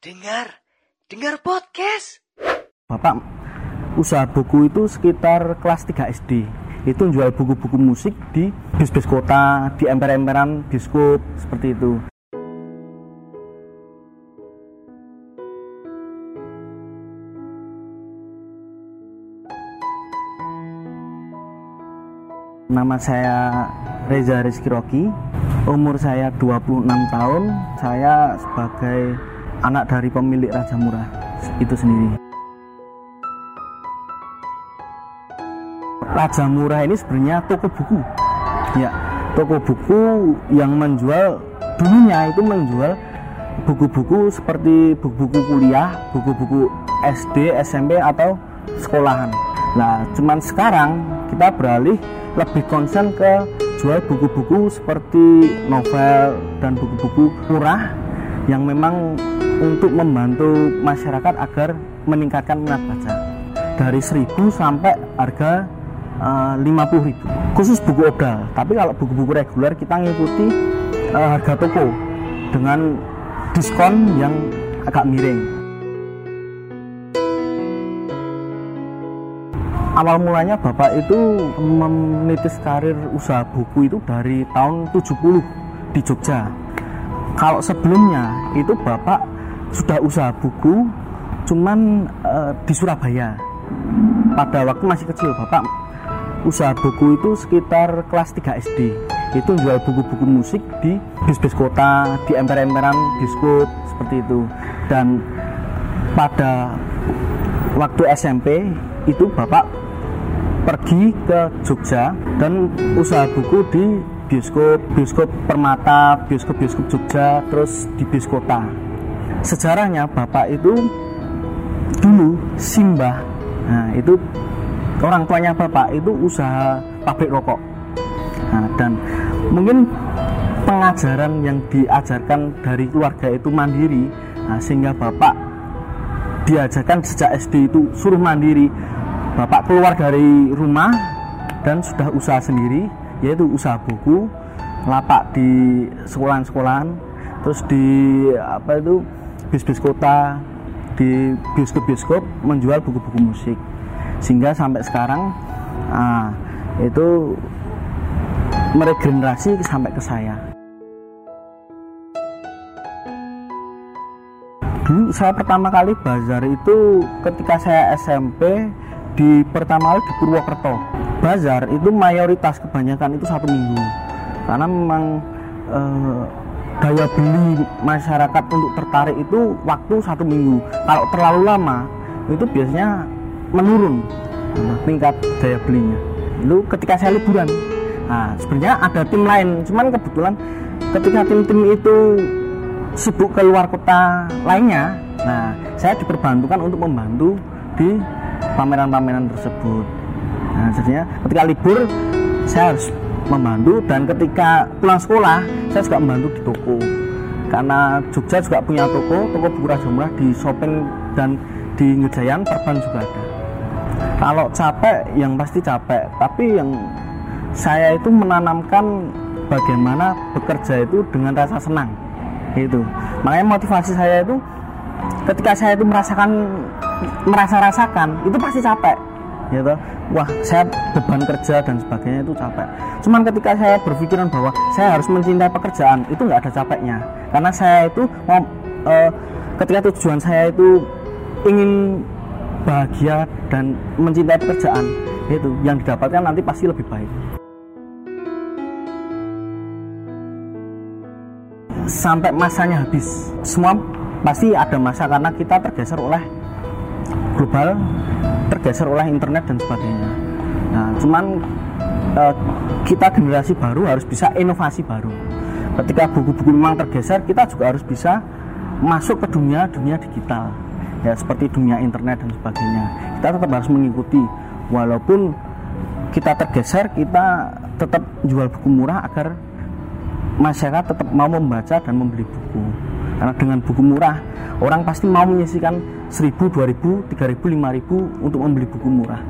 Dengar, dengar podcast. Bapak usaha buku itu sekitar kelas 3 SD. Itu jual buku-buku musik di bis-bis kota, di emper-emperan biskop, seperti itu. Nama saya Reza Rizky Rocky, umur saya 26 tahun, saya sebagai anak dari pemilik Raja Murah itu sendiri. Raja Murah ini sebenarnya toko buku. Ya, toko buku yang menjual dulunya itu menjual buku-buku seperti buku-buku kuliah, buku-buku SD, SMP atau sekolahan. Nah, cuman sekarang kita beralih lebih konsen ke jual buku-buku seperti novel dan buku-buku murah yang memang untuk membantu masyarakat agar meningkatkan minat baca. Dari 1000 sampai harga eh, 50.000 khusus buku obral. Tapi kalau buku-buku reguler kita ngikuti uh, harga toko dengan diskon yang agak miring. Awal mulanya Bapak itu menitis karir usaha buku itu dari tahun 70 di Jogja. Kalau sebelumnya itu Bapak sudah usaha buku cuman e, di Surabaya. Pada waktu masih kecil Bapak usaha buku itu sekitar kelas 3 SD. Itu jual buku-buku musik di bis-bis kota, di emper-emperan biskop seperti itu. Dan pada waktu SMP itu Bapak pergi ke Jogja dan usaha buku di bioskop bioskop Permata bioskop bioskop Jogja terus di Biskota sejarahnya bapak itu dulu Simbah. Nah itu orang tuanya bapak itu usaha pabrik rokok. Nah, dan mungkin pengajaran yang diajarkan dari keluarga itu mandiri nah, sehingga bapak diajarkan sejak SD itu suruh mandiri. Bapak keluar dari rumah dan sudah usaha sendiri yaitu usaha buku lapak di sekolahan-sekolahan terus di apa itu bis-bis kota di bioskop-bioskop menjual buku-buku musik. Sehingga sampai sekarang ah, itu meregenerasi sampai ke saya. Dulu saya pertama kali bazar itu ketika saya SMP di pertama kali di Purwokerto. Bazar itu mayoritas kebanyakan itu satu minggu. Karena memang eh, daya beli masyarakat untuk tertarik itu waktu satu minggu. Kalau terlalu lama itu biasanya menurun tingkat daya belinya. Itu ketika saya liburan nah sebenarnya ada tim lain. Cuman kebetulan ketika tim-tim itu sibuk ke luar kota lainnya nah saya diperbantukan untuk membantu di pameran-pameran tersebut. Nah jadinya ketika libur saya harus membantu dan ketika pulang sekolah saya juga membantu di toko. Karena Jogja juga punya toko toko buku Raja Murah di shopping dan di Ngejayan Perban juga ada. Kalau capek yang pasti capek. Tapi yang saya itu menanamkan bagaimana bekerja itu dengan rasa senang itu makanya motivasi saya itu ketika saya itu merasakan merasa rasakan itu pasti capek gitu wah saya beban kerja dan sebagainya itu capek. Cuman ketika saya berpikiran bahwa saya harus mencintai pekerjaan itu nggak ada capeknya. Karena saya itu mau uh, ketika tujuan saya itu ingin bahagia dan mencintai pekerjaan itu yang didapatkan nanti pasti lebih baik. Sampai masanya habis. Semua pasti ada masa karena kita tergeser oleh global tergeser oleh internet dan sebagainya. Nah cuman uh, kita generasi baru harus bisa inovasi baru. Ketika buku-buku memang tergeser kita juga harus bisa masuk ke dunia dunia digital. Ya seperti dunia internet dan sebagainya. Kita tetap harus mengikuti. Walaupun kita tergeser kita tetap jual buku murah agar masyarakat tetap mau membaca dan membeli buku karena dengan buku murah orang pasti mau menyisikan 1000, 2000, 3000, 5000 untuk membeli buku murah